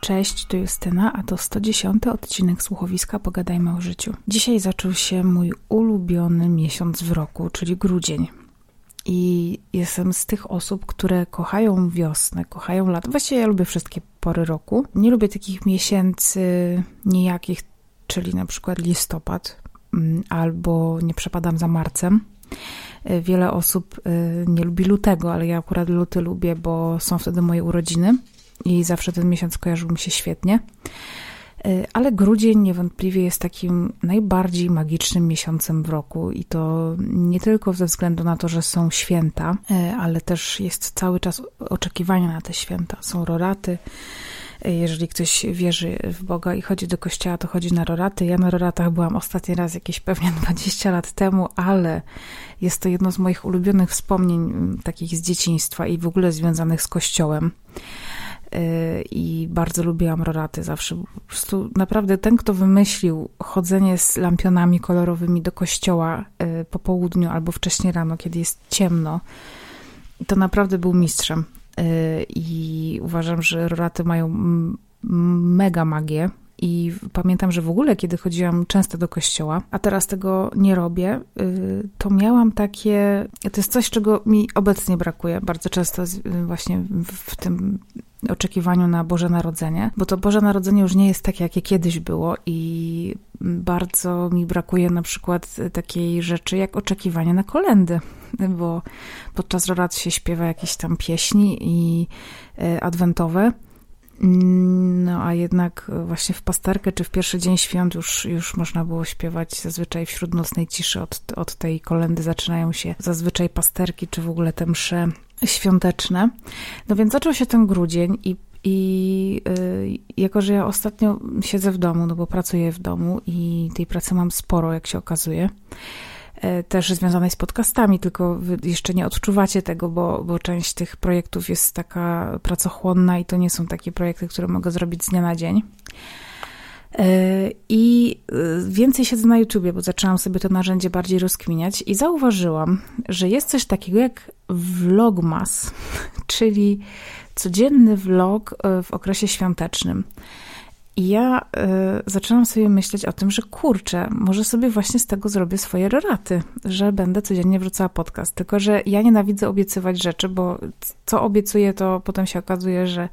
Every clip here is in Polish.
Cześć, tu Justyna, a to 110 odcinek słuchowiska Pogadajmy o życiu. Dzisiaj zaczął się mój ulubiony miesiąc w roku, czyli grudzień. I jestem z tych osób, które kochają wiosnę, kochają lato. Właściwie ja lubię wszystkie pory roku. Nie lubię takich miesięcy nijakich, czyli na przykład listopad, mm, albo nie przepadam za marcem. Wiele osób y, nie lubi lutego, ale ja akurat luty lubię, bo są wtedy moje urodziny i zawsze ten miesiąc kojarzył mi się świetnie. Y, ale grudzień niewątpliwie jest takim najbardziej magicznym miesiącem w roku i to nie tylko ze względu na to, że są święta, y, ale też jest cały czas oczekiwania na te święta. Są roraty. Y, jeżeli ktoś wierzy w Boga i chodzi do kościoła, to chodzi na roraty. Ja na roratach byłam ostatni raz jakieś pewnie 20 lat temu, ale jest to jedno z moich ulubionych wspomnień, takich z dzieciństwa i w ogóle związanych z kościołem. Y, i bardzo lubiłam roraty zawsze. Po prostu naprawdę ten, kto wymyślił chodzenie z lampionami kolorowymi do kościoła y, po południu albo wcześniej rano, kiedy jest ciemno, to naprawdę był mistrzem. Y, I uważam, że roraty mają mega magię. I pamiętam, że w ogóle, kiedy chodziłam często do kościoła, a teraz tego nie robię, to miałam takie. To jest coś, czego mi obecnie brakuje bardzo często, właśnie w tym oczekiwaniu na Boże Narodzenie, bo to Boże Narodzenie już nie jest takie, jakie kiedyś było i bardzo mi brakuje na przykład takiej rzeczy jak oczekiwanie na kolendy, bo podczas rorat się śpiewa jakieś tam pieśni i e, adwentowe, no a jednak właśnie w pasterkę czy w pierwszy dzień świąt już, już można było śpiewać zazwyczaj wśród nocnej ciszy. Od, od tej kolendy zaczynają się zazwyczaj pasterki czy w ogóle te msze świąteczne. No więc zaczął się ten grudzień i i y, jako, że ja ostatnio siedzę w domu, no bo pracuję w domu i tej pracy mam sporo, jak się okazuje, też związanej z podcastami, tylko wy jeszcze nie odczuwacie tego, bo, bo część tych projektów jest taka pracochłonna i to nie są takie projekty, które mogę zrobić z dnia na dzień. Y, I więcej siedzę na YouTubie, bo zaczęłam sobie to narzędzie bardziej rozkminiać i zauważyłam, że jest coś takiego jak vlogmas, czyli codzienny vlog e, w okresie świątecznym. I ja y, zaczęłam sobie myśleć o tym, że kurczę, może sobie właśnie z tego zrobię swoje raty, że będę codziennie wrzucała podcast. Tylko, że ja nienawidzę obiecywać rzeczy, bo co obiecuję, to potem się okazuje, że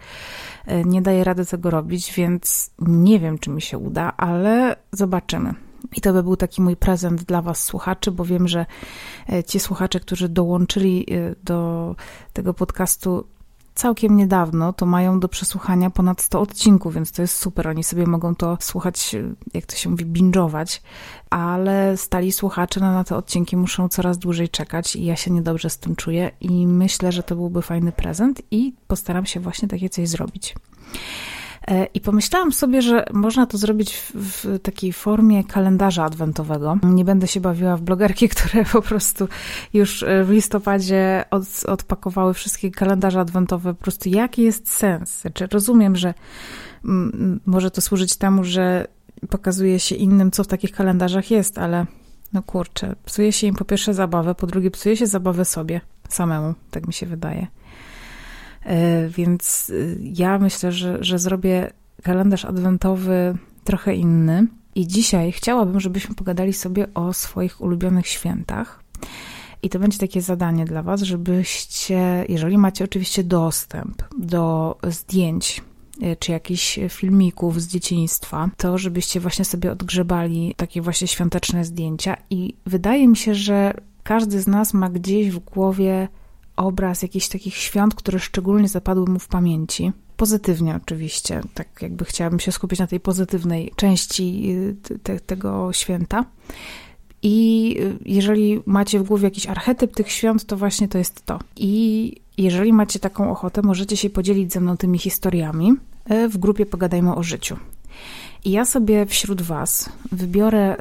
y, nie daję rady tego robić, więc nie wiem, czy mi się uda, ale zobaczymy. I to by był taki mój prezent dla Was, słuchaczy, bo wiem, że ci słuchacze, którzy dołączyli do tego podcastu, całkiem niedawno, to mają do przesłuchania ponad 100 odcinków, więc to jest super. Oni sobie mogą to słuchać, jak to się mówi, binge'ować, ale stali słuchacze na, na te odcinki muszą coraz dłużej czekać i ja się niedobrze z tym czuję i myślę, że to byłby fajny prezent i postaram się właśnie takie coś zrobić. E, I pomyślałam sobie, że można to zrobić w, w, takiej formie kalendarza adwentowego. Nie będę się bawiła w blogerki, które po prostu już e, w listopadzie od, odpakowały wszystkie kalendarze adwentowe. Po prostu jaki jest sens? Znaczy, rozumiem, że m, może to służyć temu, że pokazuje się innym, co w takich kalendarzach jest, ale no kurczę, psuje się im po pierwsze zabawę, po drugie psuje się zabawę sobie samemu, tak mi się wydaje. E, więc y, ja myślę, że, że zrobię kalendarz adwentowy trochę inny. I dzisiaj chciałabym, żebyśmy pogadali sobie o swoich ulubionych świętach. I to będzie takie zadanie dla Was, żebyście, jeżeli macie oczywiście dostęp do zdjęć e, czy jakichś filmików z dzieciństwa, to żebyście właśnie sobie odgrzebali takie właśnie świąteczne zdjęcia. I wydaje mi się, że każdy z nas ma gdzieś w głowie obraz jakichś takich świąt, które szczególnie zapadły mu w pamięci. Pozytywnie oczywiście, tak jakby chciałabym się skupić na tej pozytywnej części y, te, tego święta. I y, jeżeli macie w głowie jakiś archetyp tych świąt, to właśnie to jest to. I jeżeli macie taką ochotę, możecie się podzielić ze mną tymi historiami y, w grupie Pogadajmy o życiu. I ja sobie wśród Was wybiorę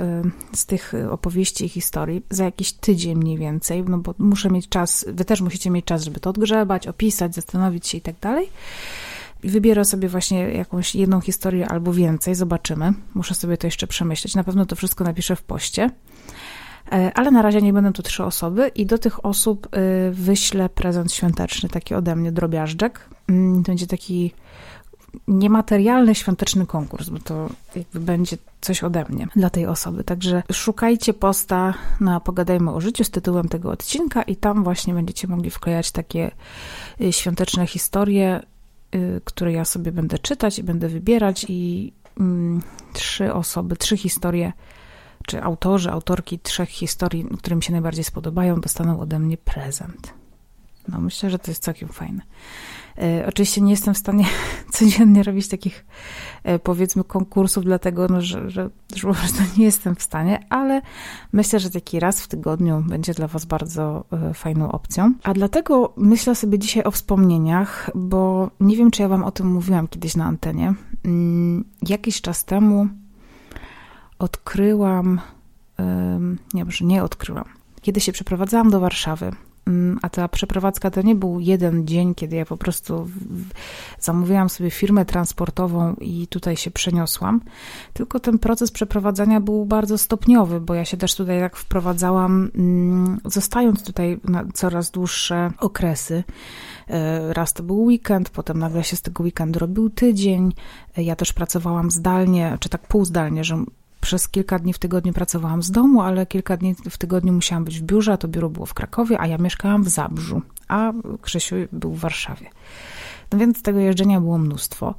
y, z tych opowieści i historii za jakiś tydzień mniej więcej, no bo muszę mieć czas, Wy też musicie mieć czas, żeby to odgrzebać, opisać, zastanowić się i tak dalej. Wybiorę sobie właśnie jakąś jedną historię albo więcej, zobaczymy. Muszę sobie to jeszcze przemyśleć. Na pewno to wszystko napiszę w poście. E, ale na razie nie będą to trzy osoby i do tych osób y, wyślę prezent świąteczny, taki ode mnie drobiażdżek. Mm, będzie taki niematerialny świąteczny konkurs, bo to jakby będzie coś ode mnie dla tej osoby. Także szukajcie posta na Pogadajmy o życiu z tytułem tego odcinka i tam właśnie będziecie mogli wklejać takie y, świąteczne historie, y, które ja sobie będę czytać i będę wybierać i mm, trzy osoby, trzy historie czy autorzy, autorki trzech historii, które mi się najbardziej spodobają, dostaną ode mnie prezent. No myślę, że to jest całkiem fajne. E, oczywiście nie jestem w stanie codziennie robić takich, e, powiedzmy, konkursów, dlatego no, że, że, że po prostu nie jestem w stanie, ale myślę, że taki raz w tygodniu będzie dla Was bardzo e, fajną opcją. A dlatego myślę sobie dzisiaj o wspomnienieniach, bo nie wiem, czy ja Wam o tym mówiłam kiedyś na antenie. Mm, jakiś czas temu odkryłam, nie, może nie odkryłam. Kiedy się przeprowadzałam do Warszawy, a ta przeprowadzka to nie był jeden dzień, kiedy ja po prostu zamówiłam sobie firmę transportową i tutaj się przeniosłam, tylko ten proces przeprowadzania był bardzo stopniowy, bo ja się też tutaj tak wprowadzałam, mm, zostając tutaj na coraz dłuższe okresy. E, raz to był weekend, potem nagle się z tego weekendu robił tydzień. E, ja też pracowałam zdalnie, czy tak półzdalnie, że przez kilka dni w tygodniu pracowałam z domu, ale kilka dni w tygodniu musiałam być w biurze, a to biuro było w Krakowie, a ja mieszkałam w Zabrzu, a Krzysiu był w Warszawie. No więc tego jeżdżenia było mnóstwo.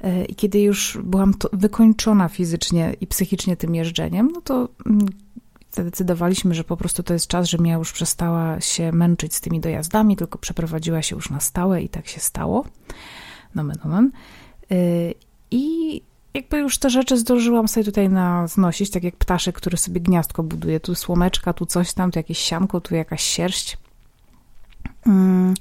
E, I kiedy już byłam wykończona fizycznie i psychicznie tym jeżdżeniem, no to mm, zdecydowaliśmy, że po prostu to jest czas, że ja już przestała się męczyć z tymi dojazdami, tylko przeprowadziła się już na stałe i tak się stało. Nomen, nomen. E, I jakby już te rzeczy zdążyłam sobie tutaj na znosić, tak jak ptaszek, który sobie gniazdko buduje. Tu słomeczka, tu coś tam, tu jakieś sianko, tu jakaś sierść. Mm.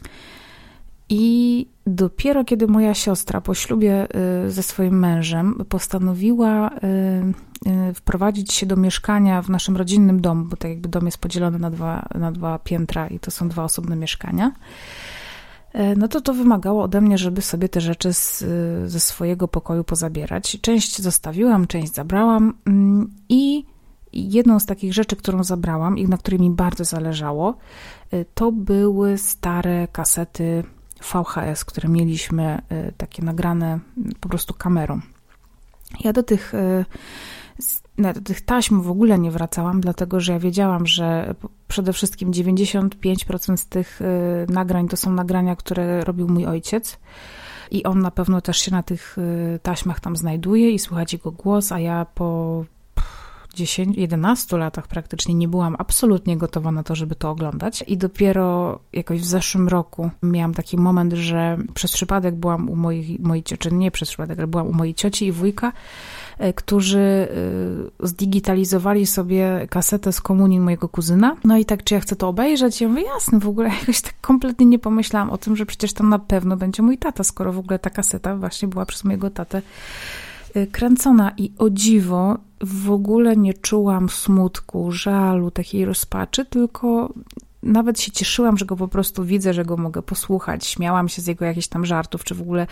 I dopiero kiedy moja siostra po ślubie y, ze swoim mężem postanowiła y, y, wprowadzić się do mieszkania w naszym rodzinnym domu, bo tak jakby dom jest podzielony na dwa, na dwa piętra i to są dwa osobne mieszkania, no to to wymagało ode mnie, żeby sobie te rzeczy z, ze swojego pokoju pozabierać. Część zostawiłam, część zabrałam mm, i jedną z takich rzeczy, którą zabrałam i na której mi bardzo zależało, e, to były stare kasety VHS, które mieliśmy e, takie nagrane po prostu kamerą. Ja do tych do tych taśm w ogóle nie wracałam, dlatego że ja wiedziałam, że przede wszystkim 95% z tych y, nagrań to są nagrania, które robił mój ojciec. I on na pewno też się na tych y, taśmach tam znajduje i słychać jego głos, a ja po 10, 11 latach praktycznie nie byłam absolutnie gotowa na to, żeby to oglądać. I dopiero jakoś w zeszłym roku miałam taki moment, że przez przypadek byłam u moich, mojej cioci, nie przez przypadek, ale byłam u mojej cioci i wujka E, którzy e, zdigitalizowali sobie kasetę z komunin mojego kuzyna. No i tak, czy ja chcę to obejrzeć? Ja mówię, jasne, w ogóle jakoś tak kompletnie nie pomyślałam o tym, że przecież tam na pewno będzie mój tata, skoro w ogóle ta kaseta właśnie była przez mojego tatę kręcona i o dziwo w ogóle nie czułam smutku, żalu, takiej rozpaczy, tylko nawet się cieszyłam, że go po prostu widzę, że go mogę posłuchać. Śmiałam się z jego jakichś tam żartów, czy w ogóle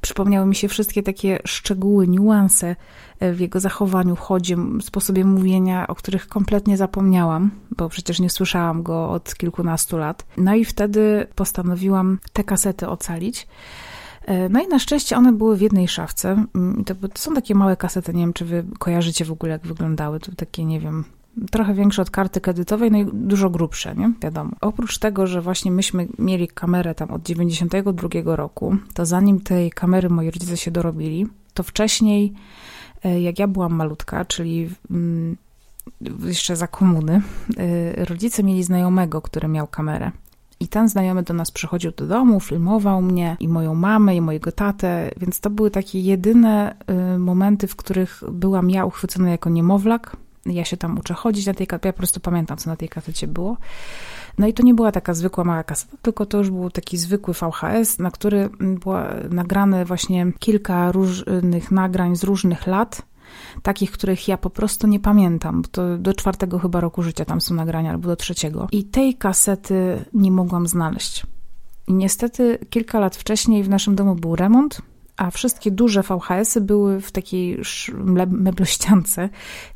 przypomniały mi się wszystkie takie szczegóły, niuanse e, w jego zachowaniu, chodzie, sposobie mówienia, o których kompletnie zapomniałam, bo przecież nie słyszałam go od kilkunastu lat. No i wtedy postanowiłam te kasety ocalić. E, no i na szczęście one były w jednej szafce. Mm, to, są takie małe kasety, nie wiem, czy wy kojarzycie w ogóle, jak wyglądały. To takie, nie wiem, trochę większe od karty kredytowej, no i dużo grubsze, nie? Wiadomo. Oprócz tego, że właśnie myśmy mieli kamerę tam od 92 roku, to zanim tej kamery moi rodzice się dorobili, to wcześniej, e, jak ja byłam malutka, czyli mm, jeszcze za komuny, e, rodzice mieli znajomego, który miał kamerę. I ten znajomy do nas przychodził do domu, filmował mnie i moją mamę, i mojego tatę, więc to były takie jedyne e, momenty, w których byłam ja uchwycona jako niemowlak, ja się tam uczę chodzić na tej ja po prostu pamiętam, co na tej kasecie było. No i to nie była taka zwykła mała kaseta, tylko to już był taki zwykły VHS, na który było nagrane właśnie kilka różnych nagrań z różnych lat, takich, których ja po prostu nie pamiętam, bo to do czwartego chyba roku życia tam są nagrania, albo do trzeciego. I tej kasety nie mogłam znaleźć. I niestety kilka lat wcześniej w naszym domu był remont, a wszystkie duże VHS-y były w takiej meblościance,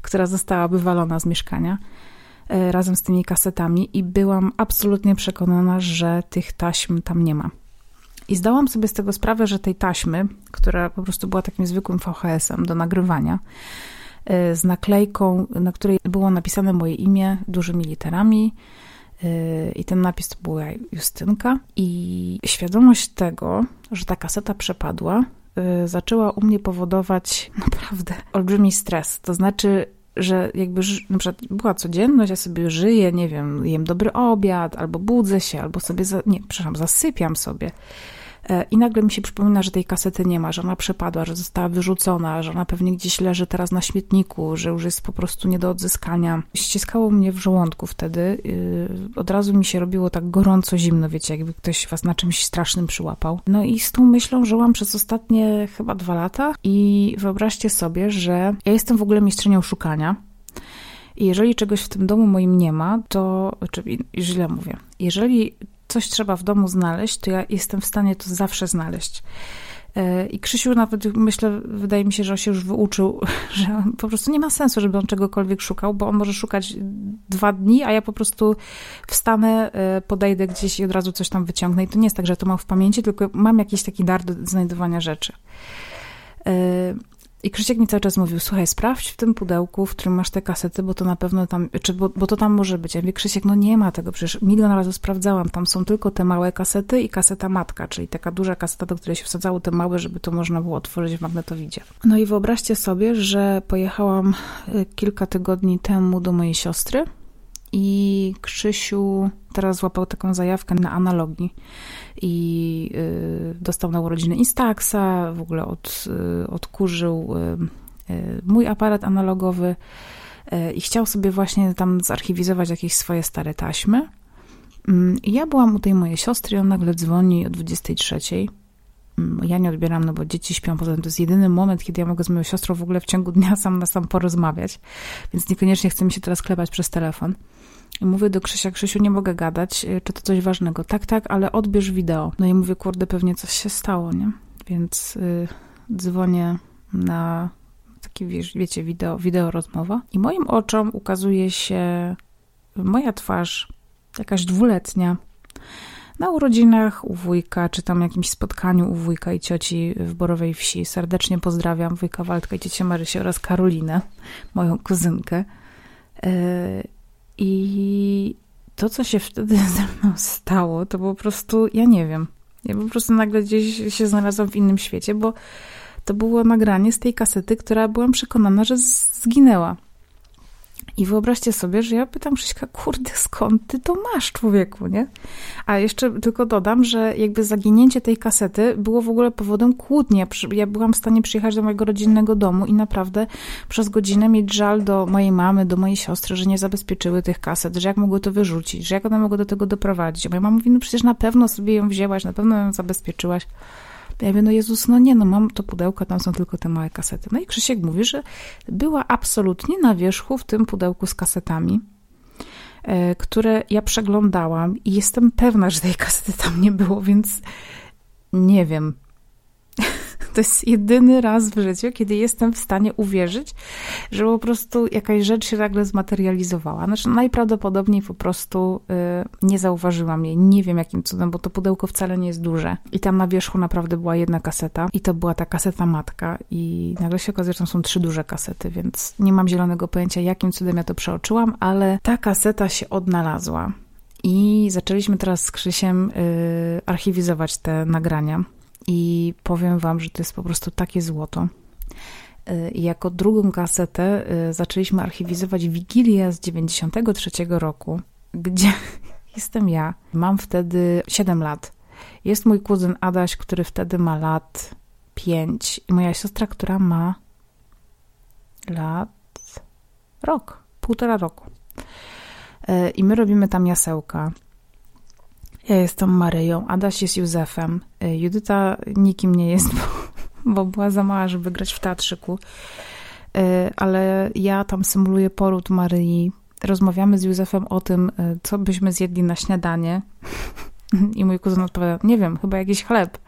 która została wywalona z mieszkania e, razem z tymi kasetami i byłam absolutnie przekonana, że tych taśm tam nie ma. I zdałam sobie z tego sprawę, że tej taśmy, która po prostu była takim zwykłym VHS-em do nagrywania, y, z naklejką, na której było napisane moje imię dużymi literami, y, i ten napis to była Justynka. I świadomość tego, że ta kaseta przepadła, y, zaczęła u mnie powodować naprawdę olbrzymi stres. To znaczy, że jakby na przykład była codzienność, ja sobie żyję, nie wiem, jem dobry obiad, albo budzę się, albo sobie, za, nie, przepraszam, zasypiam sobie. E, I nagle mi się przypomina, że tej kasety nie ma, że ona przepadła, że została wyrzucona, że ona pewnie gdzieś leży teraz na śmietniku, że już jest po prostu nie do odzyskania. Ściskało mnie w żołądku wtedy. Y, od razu mi się robiło tak gorąco, zimno, wiecie, jakby ktoś was na czymś strasznym przyłapał. No i z tą myślą żyłam przez ostatnie chyba dwa lata i wyobraźcie sobie, że ja jestem w ogóle mistrzynią szukania. I jeżeli czegoś w tym domu moim nie ma, to, czy źle mówię, jeżeli coś trzeba w domu znaleźć, to ja jestem w stanie to zawsze znaleźć. E, I Krzysiu nawet, myślę, wydaje mi się, że on się już wyuczył, że po prostu nie ma sensu, żeby on czegokolwiek szukał, bo on może szukać dwa dni, a ja po prostu wstanę, e, podejdę gdzieś i od razu coś tam wyciągnę. I to nie jest tak, że to mam w pamięci, tylko mam jakiś taki dar do znajdowania rzeczy. I Krzysiek mi cały czas mówił, słuchaj, sprawdź w tym pudełku, w którym masz te kasety, bo to na pewno tam, czy, bo, bo to tam może być. Ja mówię, Krzysiek, no nie ma tego, przecież milion razy sprawdzałam, tam są tylko te małe kasety i kaseta matka, czyli taka duża kaseta, do której się wsadzało te małe, żeby to można było otworzyć w magnetowidzie. No i wyobraźcie sobie, że pojechałam y, kilka tygodni temu do mojej siostry i Krzysiu teraz złapał taką zajawkę na analogii i y, dostał na urodziny Instaxa, w ogóle od, y, odkurzył y, mój aparat analogowy i chciał sobie właśnie tam zarchiwizować jakieś swoje stare taśmy. Mm, I ja byłam u tej mojej siostry, on nagle dzwoni o 23. Mm, ja nie odbieram, no bo dzieci śpią, poza tym to jest jedyny moment, kiedy ja mogę z moją siostrą w ogóle w ciągu dnia sam na sam porozmawiać, więc niekoniecznie chce mi się teraz klepać przez telefon. I mówię do Krzysia, Krzysiu, nie mogę gadać, y, czy to coś ważnego. Tak, tak, ale odbierz wideo. No i mówię, kurde, pewnie coś się stało, nie? Więc y, dzwonię na taki, wiecie, wideo, wideo rozmowa i moim oczom ukazuje się moja twarz, jakaś dwuletnia, na urodzinach u wujka, czy tam jakimś spotkaniu u wujka i cioci w Borowej Wsi. Serdecznie pozdrawiam wujka Waldka i ciocię Marysię oraz Karolinę, moją kuzynkę. Y, i to, co się wtedy ze mną stało, to po prostu, ja nie wiem. Ja po prostu nagle gdzieś się znalazłam w innym świecie, bo to było nagranie z tej kasety, która byłam przekonana, że zginęła. I wyobraźcie sobie, że ja pytam Krzyśka, kurde, skąd ty to masz, człowieku, nie? A jeszcze tylko dodam, że jakby zaginięcie tej kasety było w ogóle powodem kłótni. Ja byłam w stanie przyjechać do mojego rodzinnego domu i naprawdę przez godzinę mieć żal do mojej mamy, do mojej siostry, że nie zabezpieczyły tych kaset, że jak mogły to wyrzucić, że jak one mogły do tego doprowadzić. Moja mama mówi, no przecież na pewno sobie ją wzięłaś, na pewno ją zabezpieczyłaś. Ja mówię, no Jezus, no nie, no mam to pudełko, tam są tylko te małe kasety. No i Krzysiek mówi, że była absolutnie na wierzchu w tym pudełku z kasetami, e, które ja przeglądałam i jestem pewna, że tej kasety tam nie było, więc nie wiem. To jest jedyny raz w życiu, kiedy jestem w stanie uwierzyć, że po prostu jakaś rzecz się nagle zmaterializowała. Znaczy, najprawdopodobniej po prostu y, nie zauważyłam jej. Nie wiem jakim cudem, bo to pudełko wcale nie jest duże. I tam na wierzchu naprawdę była jedna kaseta i to była ta kaseta matka i nagle się okazuje, że tam są trzy duże kasety, więc nie mam zielonego pojęcia, jakim cudem ja to przeoczyłam, ale ta kaseta się odnalazła. I zaczęliśmy teraz z Krzysiem y, archiwizować te nagrania. I powiem Wam, że to jest po prostu takie złoto. Y, jako drugą kasetę y, zaczęliśmy archiwizować Wigilię z 93 roku, gdzie jestem ja. Mam wtedy 7 lat. Jest mój kuzyn Adaś, który wtedy ma lat 5 i moja siostra, która ma lat rok, półtora roku. Y, I my robimy tam jasełka. Ja jestem Maryją, Adaś jest Józefem, Judyta nikim nie jest, bo, bo była za mała, żeby grać w teatrzyku. Y, ale ja tam symuluję poród Maryi. Rozmawiamy z Józefem o tym, y, co byśmy zjedli na śniadanie. I mój kuzyn odpowiada, nie wiem, chyba jakiś chleb.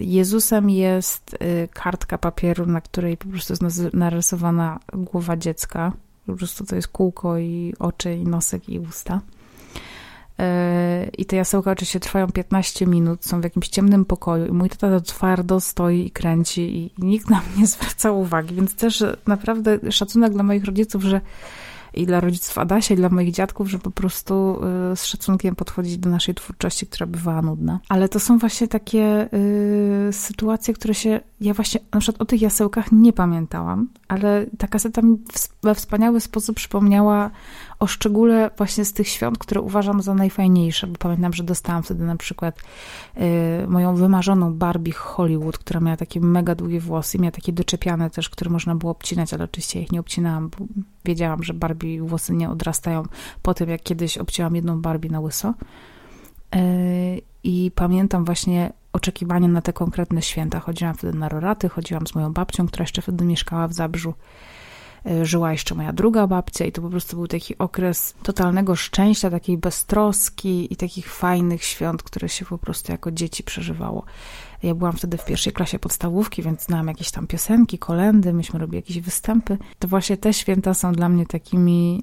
Jezusem jest kartka papieru, na której po prostu jest narysowana głowa dziecka. Po prostu to jest kółko i oczy, i nosek, i usta. I te jasełka oczywiście trwają 15 minut, są w jakimś ciemnym pokoju i mój tata twardo stoi i kręci i nikt na mnie nie zwraca uwagi, więc też naprawdę szacunek dla moich rodziców, że i dla rodziców Adasia, i dla moich dziadków, że po prostu y, z szacunkiem podchodzić do naszej twórczości, która bywała nudna. Ale to są właśnie takie y, sytuacje, które się. Ja właśnie na przykład o tych jasełkach nie pamiętałam, ale ta kaseta mi we wspaniały sposób przypomniała o szczególe właśnie z tych świąt, które uważam za najfajniejsze, bo pamiętam, że dostałam wtedy na przykład y, moją wymarzoną Barbie Hollywood, która miała takie mega długie włosy, miała takie doczepiane też, które można było obcinać, ale oczywiście ich nie obcinałam, bo wiedziałam, że Barbie włosy nie odrastają po tym, jak kiedyś obcięłam jedną Barbie na łyso. Y, I pamiętam właśnie oczekiwanie na te konkretne święta. Chodziłam wtedy na roraty, chodziłam z moją babcią, która jeszcze wtedy mieszkała w Zabrzu. E, żyła jeszcze moja druga babcia i to po prostu był taki okres totalnego szczęścia, takiej beztroski i takich fajnych świąt, które się po prostu jako dzieci przeżywało. Ja byłam wtedy w pierwszej klasie podstawówki, więc znałam jakieś tam piosenki, kolendy, myśmy robili jakieś występy. To właśnie te święta są dla mnie takimi,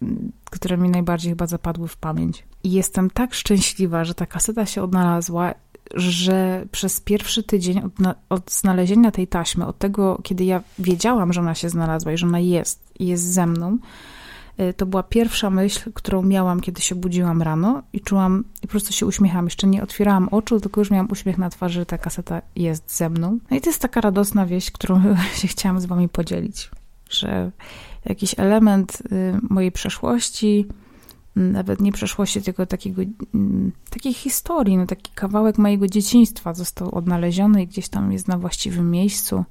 yy, które mi najbardziej chyba zapadły w pamięć. I jestem tak szczęśliwa, że ta kaseta się odnalazła że przez pierwszy tydzień od, od, znalezienia tej taśmy, od tego, kiedy ja wiedziałam, że ona się znalazła i że ona jest jest ze mną, y, to była pierwsza myśl, którą miałam, kiedy się budziłam rano i czułam, i po prostu się uśmiechałam. Jeszcze nie otwierałam oczu, tylko już miałam uśmiech na twarzy, że ta kaseta jest ze mną. No i to jest taka radosna wieść, którą się chciałam z wami podzielić, że jakiś element y, mojej przeszłości, nawet nie przeszłości, tylko takiego, mm, takiej historii, no taki kawałek mojego dzieciństwa został odnaleziony i gdzieś tam jest na właściwym miejscu.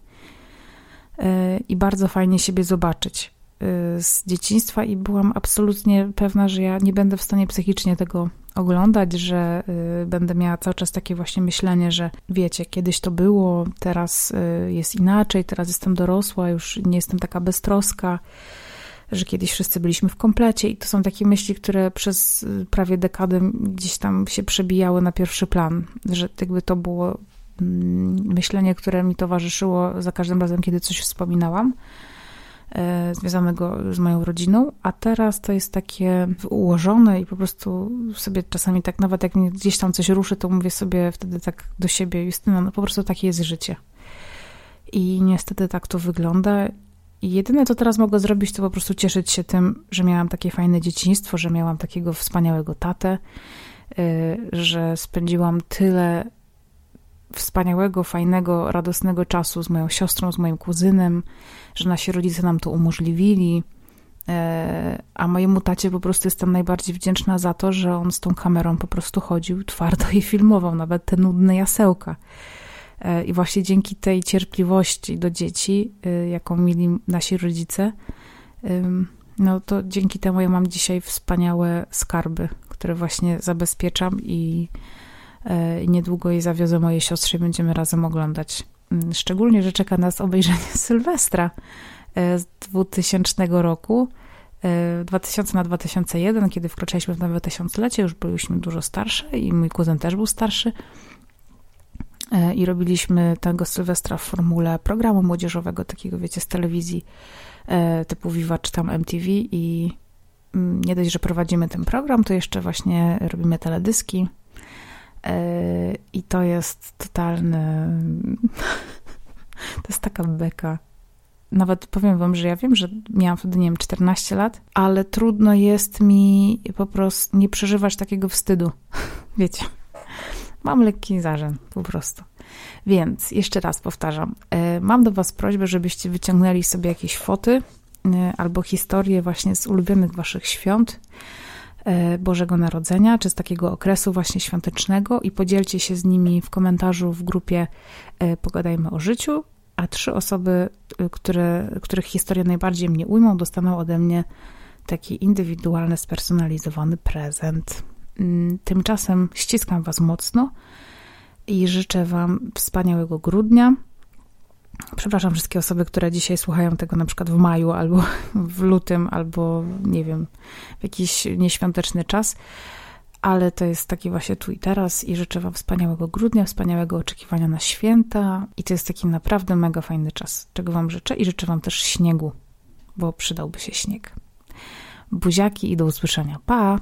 E, I bardzo fajnie siebie zobaczyć e, z dzieciństwa i byłam absolutnie pewna, że ja nie będę w stanie psychicznie tego oglądać, że e, będę miała cały czas takie właśnie myślenie, że wiecie, kiedyś to było, teraz jest inaczej, teraz jestem dorosła, już nie jestem taka beztroska że kiedyś wszyscy byliśmy w komplecie i to są takie myśli, które przez y, prawie dekadę gdzieś tam się przebijały na pierwszy plan, że jakby to było mm, myślenie, które mi towarzyszyło za każdym razem, kiedy coś wspominałam e, związanego z moją rodziną, a teraz to jest takie ułożone i po prostu sobie czasami tak, nawet jak mnie gdzieś tam coś ruszy, to mówię sobie wtedy tak do siebie, Justyna, no po prostu takie jest życie. I niestety tak to wygląda i jedyne, co teraz mogę zrobić, to po prostu cieszyć się tym, że miałam takie fajne dzieciństwo, że miałam takiego wspaniałego tatę, y, że spędziłam tyle wspaniałego, fajnego, radosnego czasu z moją siostrą, z moim kuzynem, że nasi rodzice nam to umożliwili. Y, a mojemu tacie po prostu jestem najbardziej wdzięczna za to, że on z tą kamerą po prostu chodził twardo i filmował nawet te nudne jasełka. E, I właśnie dzięki tej cierpliwości do dzieci, e, jaką mieli nasi rodzice, no to dzięki temu ja mam dzisiaj wspaniałe skarby, które właśnie zabezpieczam i e, niedługo je zawiozę mojej siostrze i będziemy razem oglądać. Mm, szczególnie, że czeka nas obejrzenie Sylwestra z 2000 roku. 2000 na 2001, kiedy wkroczyliśmy w nowe tysiąclecie, już byliśmy dużo starsze i mój kuzyn też był starszy. E, i robiliśmy tego Sylwestra w formule programu młodzieżowego, takiego wiecie, z telewizji e, typu Viva czy tam MTV i mm, nie dość, że prowadzimy ten program, to jeszcze właśnie robimy teledyski e, i to jest totalny to jest taka beka nawet powiem wam, że ja wiem, że miałam wtedy, nie wiem, 14 lat, ale trudno jest mi po prostu nie przeżywać takiego wstydu. Wiecie. Mam lekki zarzęd, po prostu. Więc jeszcze raz powtarzam, e, mam do Was prośbę, żebyście wyciągnęli sobie jakieś foty e, albo historie właśnie z ulubionych Waszych świąt. E, Bożego Narodzenia, czy z takiego okresu właśnie świątecznego i podzielcie się z nimi w komentarzu w grupie Pogadajmy o życiu, a trzy osoby, które, których historie najbardziej mnie ujmą, dostaną ode mnie taki indywidualny, spersonalizowany prezent. Mm, tymczasem ściskam Was mocno i życzę Wam wspaniałego grudnia. Przepraszam wszystkie osoby, które dzisiaj słuchają tego na przykład w maju, albo w lutym, albo nie wiem, w jakiś nieświąteczny czas, ale to jest taki właśnie tu i teraz i życzę Wam wspaniałego grudnia, wspaniałego oczekiwania na święta i to jest taki naprawdę mega fajny czas, czego Wam życzę i życzę Wam też śniegu, bo przydałby się śnieg. Buziaki i do usłyszenia. Pa!